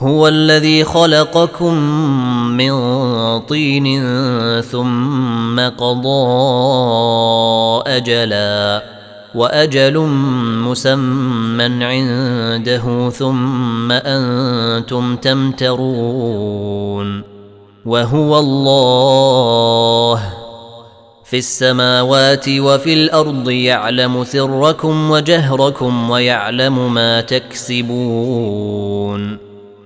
هو الذي خلقكم من طين ثم قضى أجلا وأجل مسمى عنده ثم أنتم تمترون وهو الله في السماوات وفي الأرض يعلم سركم وجهركم ويعلم ما تكسبون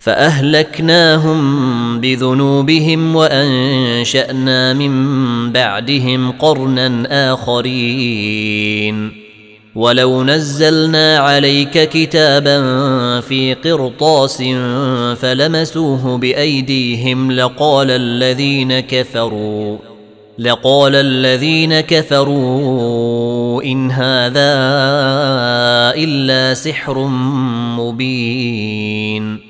فأهلكناهم بذنوبهم وأنشأنا من بعدهم قرنا آخرين. ولو نزلنا عليك كتابا في قرطاس فلمسوه بأيديهم لقال الذين كفروا لقال الذين كفروا إن هذا إلا سحر مبين.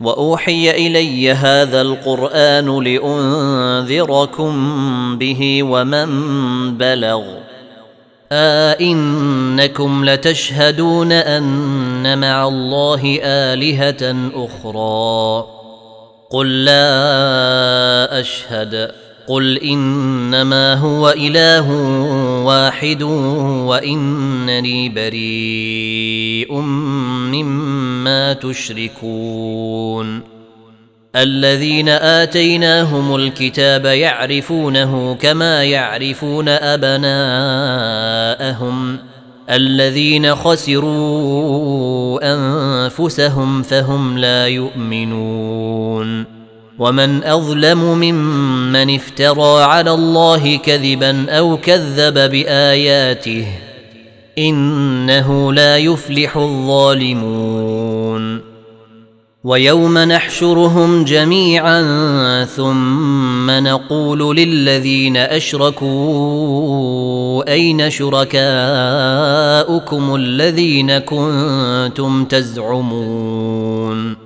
وأوحي إلي هذا القرآن لأنذركم به ومن بلغ. أئنكم لتشهدون أن مع الله آلهة أخرى. قل لا أشهد. قل إنما هو إله واحد وانني بريء مما تشركون. الذين آتيناهم الكتاب يعرفونه كما يعرفون أبناءهم. الذين خسروا أنفسهم فهم لا يؤمنون. ومن أظلم ممن افترى على الله كذبا أو كذب بآياته إنه لا يفلح الظالمون. ويوم نحشرهم جميعا ثم نقول للذين أشركوا أين شركاؤكم الذين كنتم تزعمون.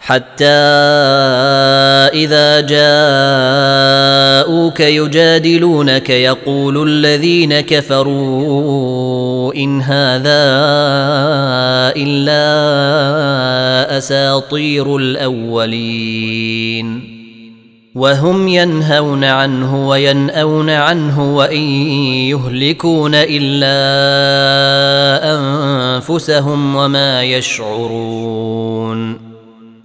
حتى إذا جاءوك يجادلونك يقول الذين كفروا إن هذا إلا أساطير الأولين. وهم ينهون عنه وينأون عنه وإن يهلكون إلا أنفسهم وما يشعرون.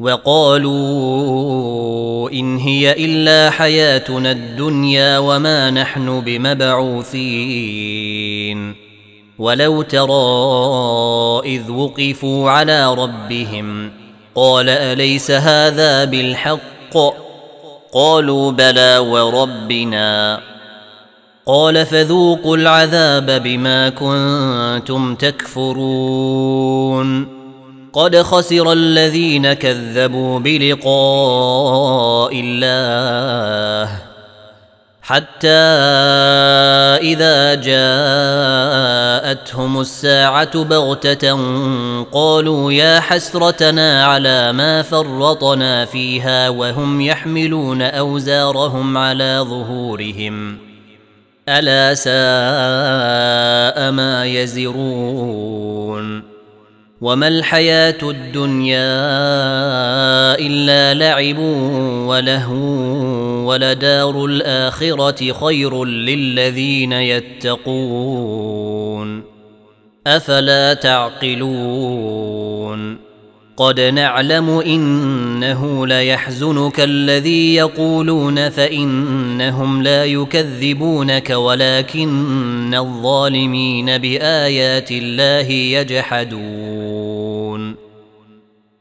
وقالوا إن هي إلا حياتنا الدنيا وما نحن بمبعوثين. ولو ترى إذ وقفوا على ربهم قال أليس هذا بالحق؟ قالوا بلى وربنا. قال فذوقوا العذاب بما كنتم تكفرون. قد خسر الذين كذبوا بلقاء الله حتى إذا جاءتهم الساعة بغتة قالوا يا حسرتنا على ما فرطنا فيها وهم يحملون أوزارهم على ظهورهم ألا ساء ما يزرون وما الحياة الدنيا إلا لعب ولهو ولدار الآخرة خير للذين يتقون أفلا تعقلون قد نعلم إنه ليحزنك الذي يقولون فإنهم لا يكذبونك ولكن الظالمين بآيات الله يجحدون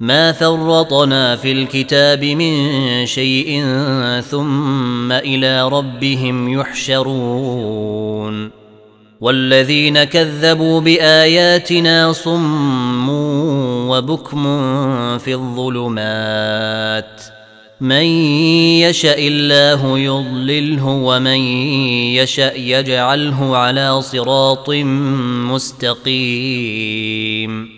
ما فرطنا في الكتاب من شيء ثم إلى ربهم يحشرون. والذين كذبوا بآياتنا صم وبكم في الظلمات. من يشأ الله يضلله ومن يشأ يجعله على صراط مستقيم.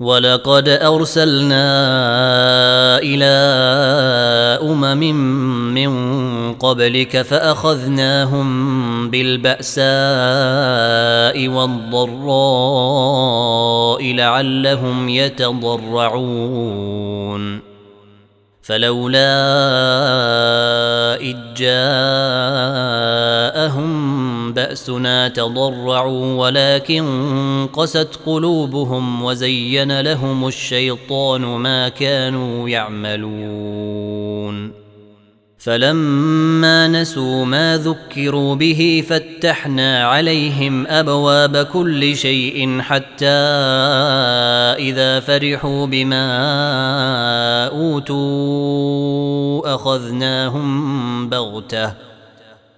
ولقد ارسلنا إلى امم من قبلك فاخذناهم بالباساء والضراء لعلهم يتضرعون فلولا اذ جاءهم بأسنا تضرعوا ولكن قست قلوبهم وزين لهم الشيطان ما كانوا يعملون. فلما نسوا ما ذكروا به فتحنا عليهم أبواب كل شيء حتى إذا فرحوا بما أوتوا أخذناهم بغتة.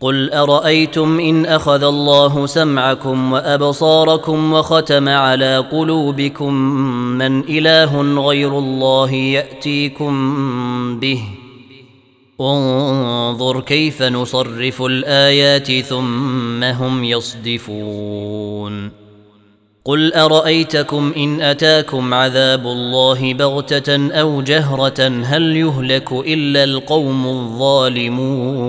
قل ارايتم ان اخذ الله سمعكم وابصاركم وختم على قلوبكم من اله غير الله ياتيكم به انظر كيف نصرف الايات ثم هم يصدفون قل ارايتكم ان اتاكم عذاب الله بغته أو جهره هل يهلك الا القوم الظالمون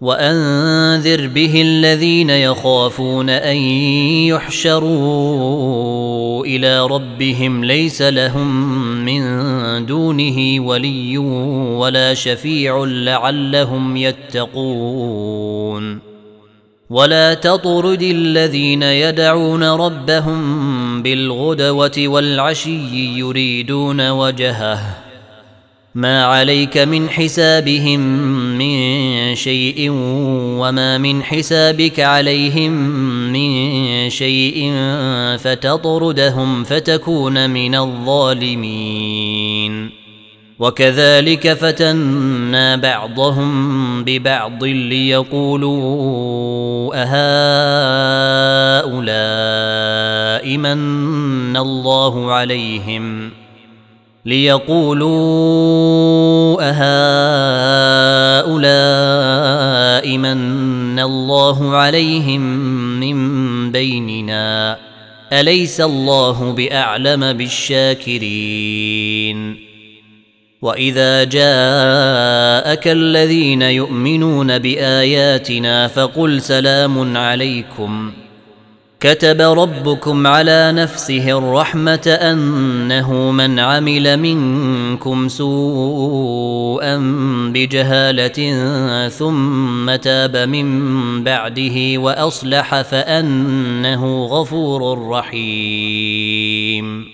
وأنذر به الذين يخافون أن يحشروا إلى ربهم ليس لهم من دونه ولي ولا شفيع لعلهم يتقون. ولا تطرد الذين يدعون ربهم بالغدوة والعشي يريدون وجهه. ما عليك من حسابهم من شيء وما من حسابك عليهم من شيء فتطردهم فتكون من الظالمين. وكذلك فتنا بعضهم ببعض ليقولوا أهؤلاء من الله عليهم. ليقولوا أهؤلاء من الله عليهم من بيننا؟ أليس الله بأعلم بالشاكرين؟ وإذا جاءك الذين يؤمنون بآياتنا فقل سلام عليكم ۖ. كتب ربكم على نفسه الرحمة أنه من عمل منكم سوءا بجهالة ثم تاب من بعده وأصلح فأنه غفور رحيم.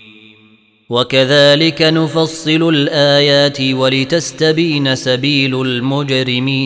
وكذلك نفصل الآيات ولتستبين سبيل المجرمين.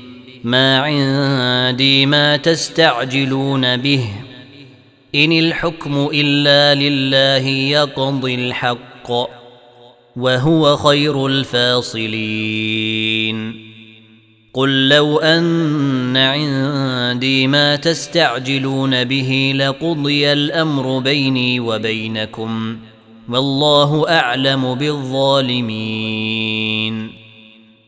ما عندي ما تستعجلون به. إن الحكم إلا لله يقضي الحق وهو خير الفاصلين. قل لو أن عندي ما تستعجلون به لقضي الأمر بيني وبينكم والله أعلم بالظالمين.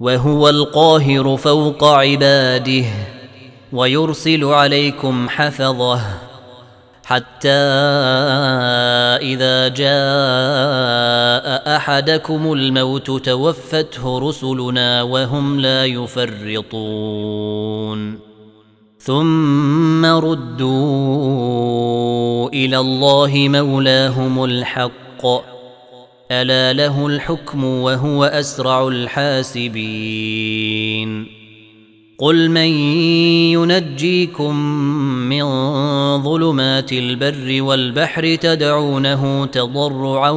وهو القاهر فوق عباده ويرسل عليكم حفظه حتى إذا جاء أحدكم الموت توفته رسلنا وهم لا يفرطون. ثم ردوا إلى الله مولاهم الحق. ألا له الحكم وهو أسرع الحاسبين قل من ينجيكم من ظلمات البر والبحر تدعونه تضرعا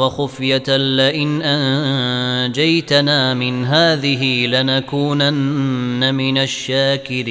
وخفية لئن أنجيتنا من هذه لنكونن من الشاكرين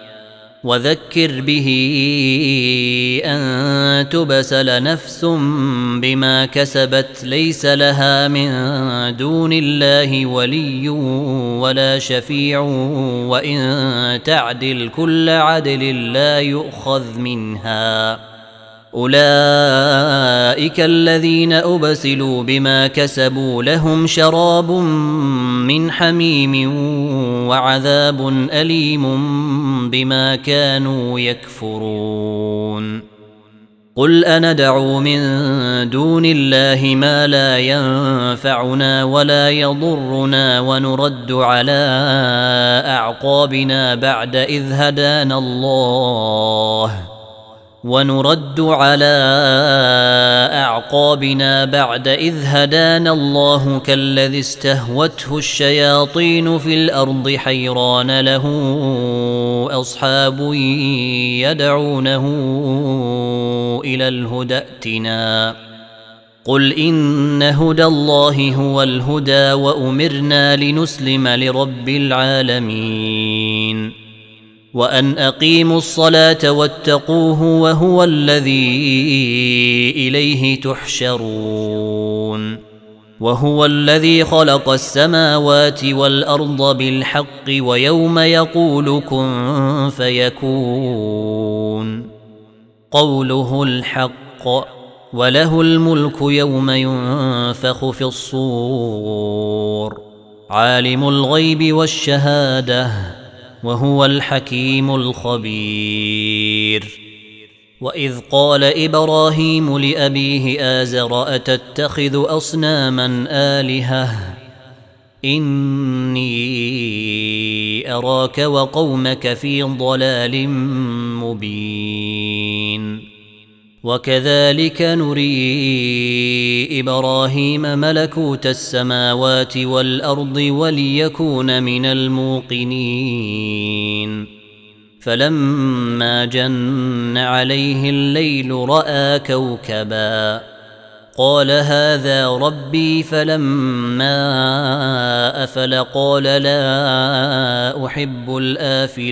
وذكر به أن تبسل نفس بما كسبت ليس لها من دون الله ولي ولا شفيع وإن تعدل كل عدل لا يؤخذ منها. أولئك الذين أبسلوا بما كسبوا لهم شراب من حميم وعذاب أليم بما كانوا يكفرون. قل أندعو من دون الله ما لا ينفعنا ولا يضرنا ونرد على أعقابنا بعد إذ هدانا الله. ونرد على أعقابنا بعد إذ هدانا الله كالذي استهوته الشياطين في الأرض حيران له أصحاب يدعونه إلى الهدى ائتنا. قل إن هدى الله هو الهدى وأمرنا لنسلم لرب العالمين. وأن أقيموا الصلاة واتقوه وهو الذي إليه تحشرون. وهو الذي خلق السماوات والأرض بالحق ويوم يقول كن فيكون. قوله الحق وله الملك يوم ينفخ في الصور. عالم الغيب والشهادة. وهو الحكيم الخبير. وإذ قال إبراهيم لأبيه آزر أتتخذ أصناما آلهة؟ إني أراك وقومك في ضلال مبين. وكذلك نري إبراهيم ملكوت السماوات والأرض وليكون من الموقنين. فلما جن عليه الليل رأى كوكبا قال هذا ربي. فلما أفل قال لا أحب الآفلين.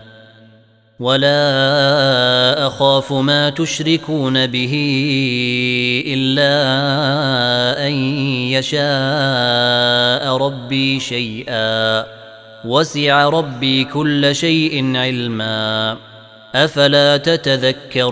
ولا أخاف ما تشركون به إلا أن يشاء ربي شيئا. وسع ربي كل شيء علما. أفلا تتذكرون؟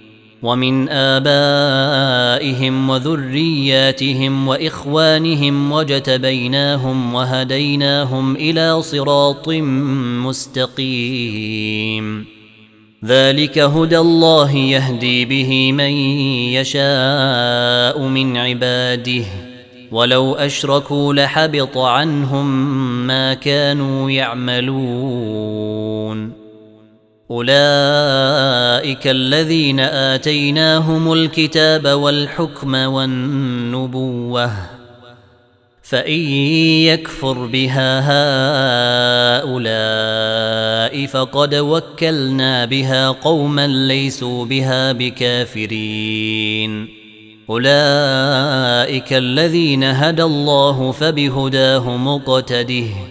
ومن آبائهم وذرياتهم وإخوانهم وجتبيناهم وهديناهم إلى صراط مستقيم. ذلك هدى الله يهدي به من يشاء من عباده. ولو أشركوا لحبط عنهم ما كانوا يعملون. أولئك الذين آتيناهم الكتاب والحكم والنبوة فإن يكفر بها هؤلاء فقد وكلنا بها قوما ليسوا بها بكافرين. أولئك الذين هدى الله فبهداه مقتده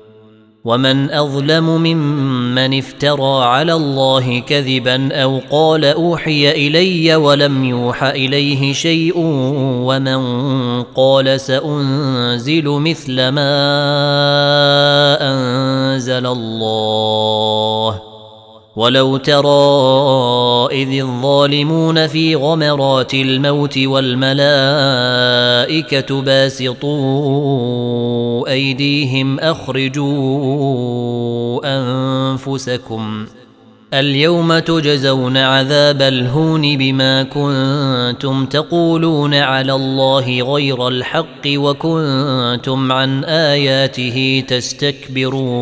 ومن أظلم ممن افترى على الله كذبا أو قال أوحي إلي ولم يوح إليه شيء ومن قال سأنزل مثل ما أنزل الله ولو ترى إذ الظالمون في غمرات الموت والملائكة باسطوا أيديهم أخرجوا أنفسكم اليوم تجزون عذاب الهون بما كنتم تقولون على الله غير الحق وكنتم عن آياته تستكبرون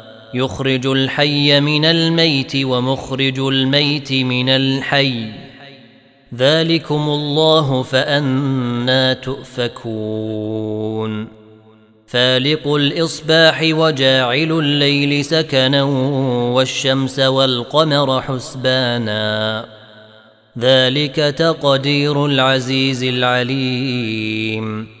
يخرج الحي من الميت ومخرج الميت من الحي. ذلكم الله فانى تؤفكون. فالق الإصباح وجاعل الليل سكنا والشمس والقمر حسبانا. ذلك تقدير العزيز العليم.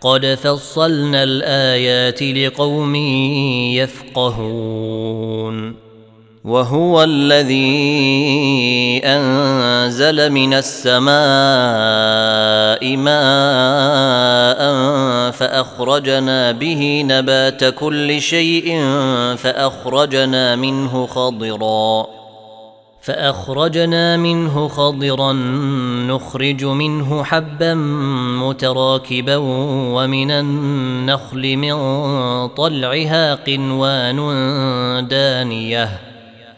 قد فصلنا الايات لقوم يفقهون وهو الذي انزل من السماء ماء فاخرجنا به نبات كل شيء فاخرجنا منه خضرا فأخرجنا منه خضرا نخرج منه حبا متراكبا ومن النخل من طلعها قنوان دانية.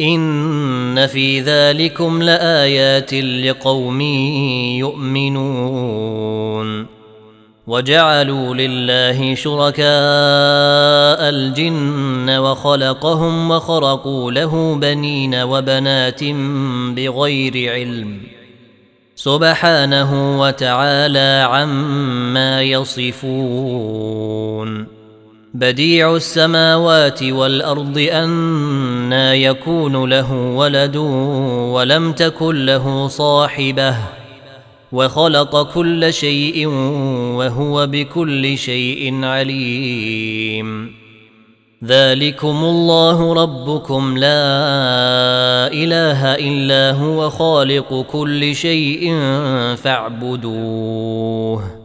ان في ذلكم لايات لقوم يؤمنون وجعلوا لله شركاء الجن وخلقهم وخرقوا له بنين وبنات بغير علم سبحانه وتعالى عما يصفون بديع السماوات والأرض أنا يكون له ولد ولم تكن له صاحبة وخلق كل شيء وهو بكل شيء عليم. ذلكم الله ربكم. لا إله إلا هو خالق كل شيء فاعبدوه.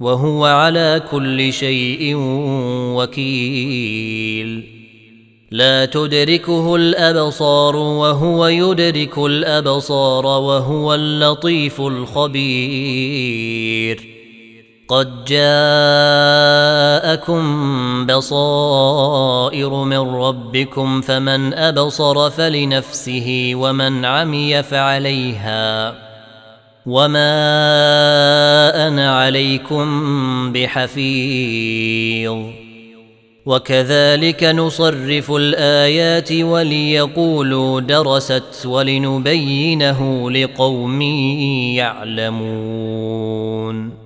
وهو على كل شيء وكيل. لا تدركه الأبصار وهو يدرك الأبصار وهو اللطيف الخبير. قد جاءكم بصائر من ربكم فمن أبصر فلنفسه ومن عمي فعليها. وما أنا عليكم بحفيظ وكذلك نصرف الايات وليقولوا درست ولنبينه لقوم يعلمون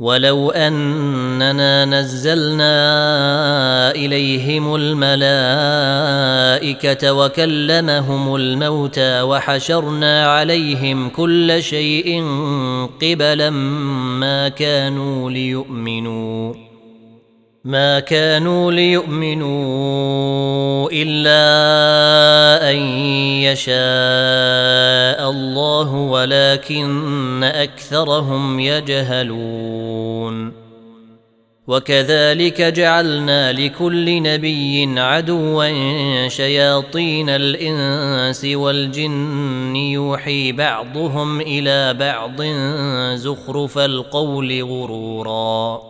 ولو أننا نزلنا إليهم الملائكة وكلمهم الموتى وحشرنا عليهم كل شيء قبلا ما كانوا ليؤمنوا. ما كانوا ليؤمنوا إلا أن يشاء الله ولكن أكثرهم يجهلون. وكذلك جعلنا لكل نبي عدوا شياطين الإنس والجن يوحي بعضهم إلى بعض زخرف القول غرورا.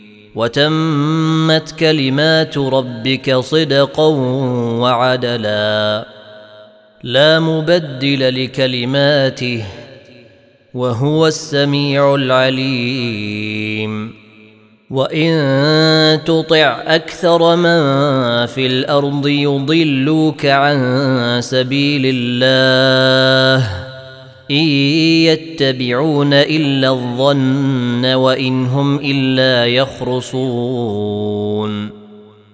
وتمت كلمات ربك صدقا وعدلا. لا مبدل لكلماته وهو السميع العليم. وإن تطع أكثر من في الأرض يضلوك عن سبيل الله. إن يتبعون إلا الظن وإن هم إلا يخرصون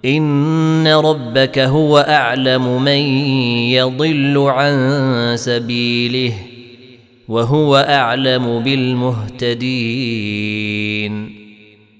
إن ربك هو أعلم من يضل عن سبيله وهو أعلم بالمهتدين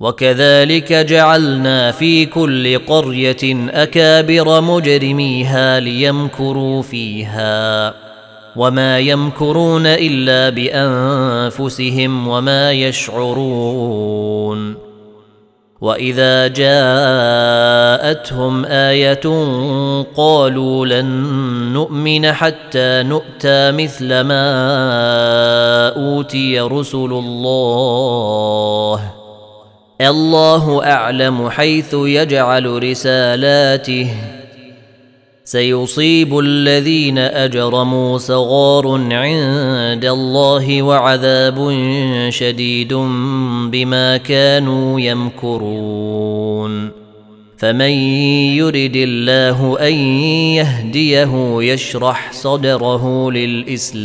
وكذلك جعلنا في كل قرية أكابر مجرميها ليمكروا فيها وما يمكرون إلا بأنفسهم وما يشعرون وإذا جاءتهم آية قالوا لن نؤمن حتى نؤتى مثل ما أوتي رسل الله الله أعلم حيث يجعل رسالاته. سيصيب الذين أجرموا صغار عند الله وعذاب شديد بما كانوا يمكرون. فمن يرد الله أن يهديه يشرح صدره للإسلام.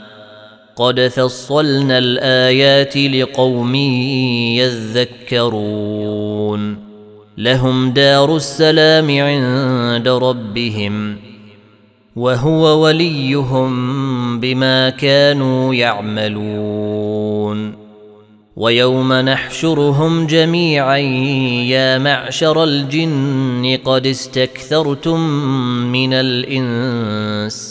قد فصلنا الايات لقوم يذكرون لهم دار السلام عند ربهم وهو وليهم بما كانوا يعملون ويوم نحشرهم جميعا يا معشر الجن قد استكثرتم من الانس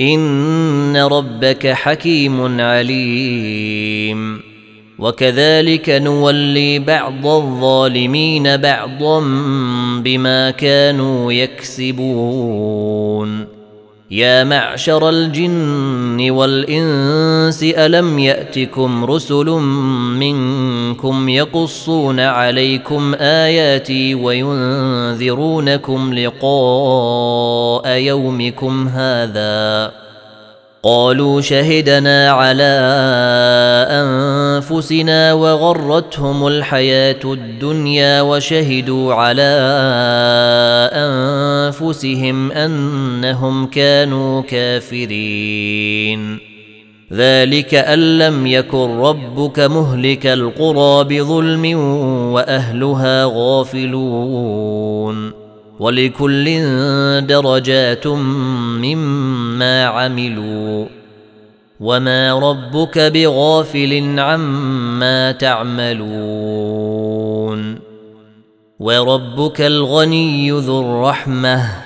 إن ربك حكيم عليم. وكذلك نولي بعض الظالمين بعضا بما كانوا يكسبون. يا معشر الجن والإنس ألم يأتكم رسل منكم يقصون عليكم آياتي وينذرونكم لقاء يومكم هذا؟ قالوا شهدنا على أنفسنا وغرتهم الحياة الدنيا وشهدوا على أنفسهم أنهم كانوا كافرين. ذلك أن لم يكن ربك مهلك القرى بظلم وأهلها غافلون. ولكل درجات مما عملوا وما ربك بغافل عما تعملون وربك الغني ذو الرحمة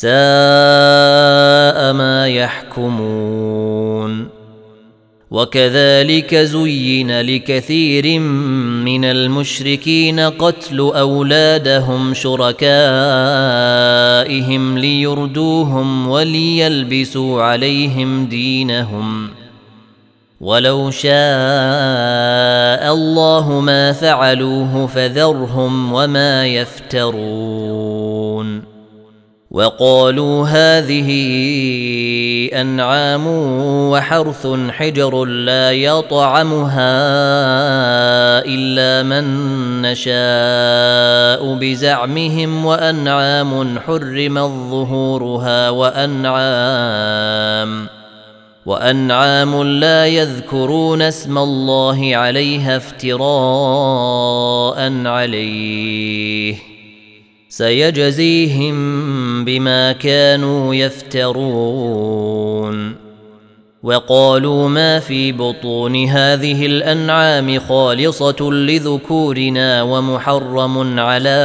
ساء ما يحكمون. وكذلك زين لكثير من المشركين قتل أولادهم شركائهم ليردوهم وليلبسوا عليهم دينهم. ولو شاء الله ما فعلوه فذرهم وما يفترون. وقالوا هذه أنعام وحرث حجر لا يطعمها إلا من نشاء بزعمهم وأنعام حرمت ظهورها وأنعام وأنعام لا يذكرون اسم الله عليها افتراء عليه. سيجزيهم بما كانوا يفترون. وقالوا ما في بطون هذه الأنعام خالصة لذكورنا ومحرم على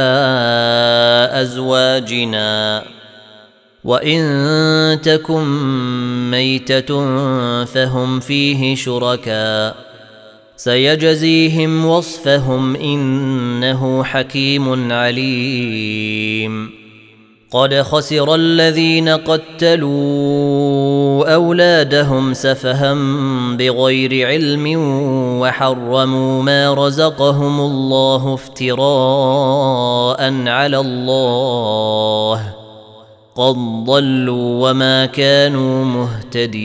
أزواجنا. وإن تكن ميتة فهم فيه شركاء. سيجزيهم وصفهم إنه حكيم عليم. قد خسر الذين قتلوا أولادهم سفها بغير علم وحرموا ما رزقهم الله افتراء على الله. قد ضلوا وما كانوا مهتدين.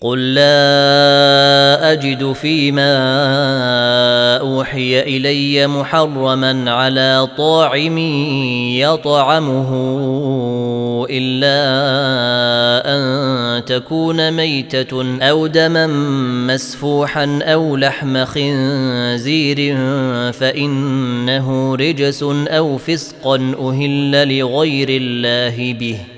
قل لا اجد فيما اوحي الي محرما على طاعم يطعمه الا ان تكون ميته أو دما مسفوحا أو لحم خنزير فانه رجس أو فسقا أهل لغير الله به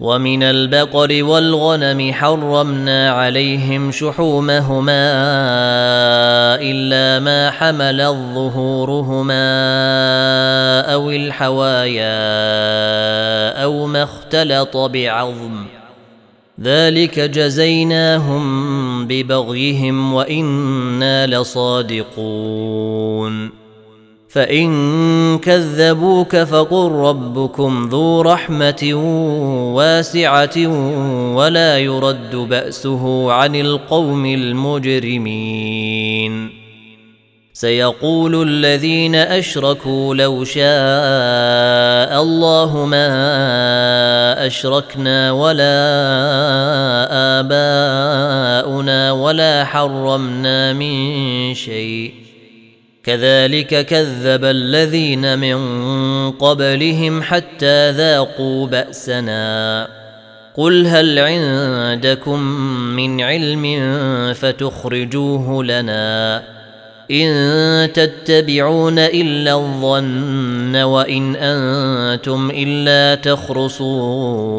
ومن البقر والغنم حرمنا عليهم شحومهما إلا ما حملت ظهورهما أو الحوايا أو ما اختلط بعظم. ذلك جزيناهم ببغيهم وإنا لصادقون. فإن كذبوك فقل ربكم ذو رحمة واسعة ولا يرد بأسه عن القوم المجرمين. سيقول الذين أشركوا لو شاء الله ما أشركنا ولا آباؤنا ولا حرمنا من شيء. كذلك كذب الذين من قبلهم حتى ذاقوا بأسنا. قل هل عندكم من علم فتخرجوه لنا إن تتبعون إلا الظن وإن أنتم إلا تخرصون.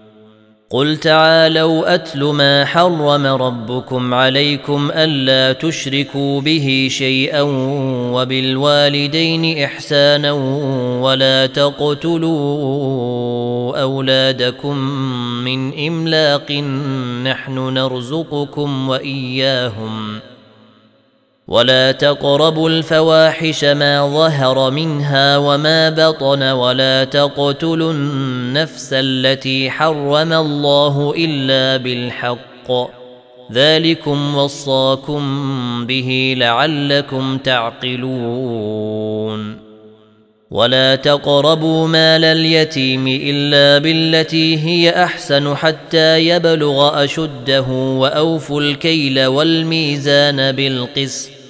قل تعالوا اتل ما حرم ربكم عليكم الا تشركوا به شيئا وبالوالدين احسانا ولا تقتلوا اولادكم من املاق نحن نرزقكم واياهم ولا تقربوا الفواحش ما ظهر منها وما بطن ولا تقتلوا النفس التي حرم الله إلا بالحق. ذلكم وصاكم به لعلكم تعقلون. ولا تقربوا مال اليتيم إلا بالتي هي أحسن حتى يبلغ أشده وأوفوا الكيل والميزان بالقسط.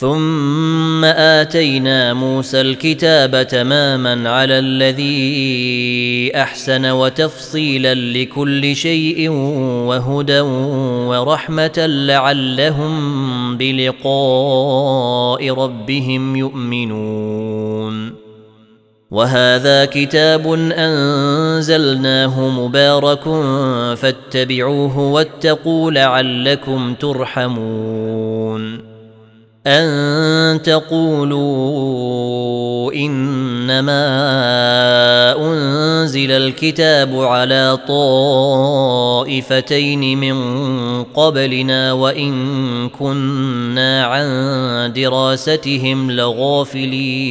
ثم آتينا موسى الكتاب تماما على الذي أحسن وتفصيلا لكل شيء وهدى ورحمة لعلهم بلقاء ربهم يؤمنون. وهذا كتاب أنزلناه مبارك فاتبعوه واتقوا لعلكم ترحمون. أن تقولوا إنما أنزل الكتاب على طائفتين من قبلنا وإن كنا عن دراستهم لغافلين.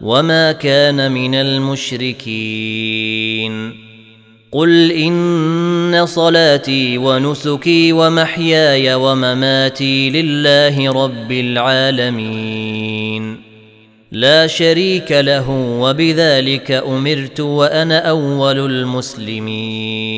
وما كان من المشركين قل ان صلاتي ونسكي ومحياي ومماتي لله رب العالمين لا شريك له وبذلك امرت وأنا اول المسلمين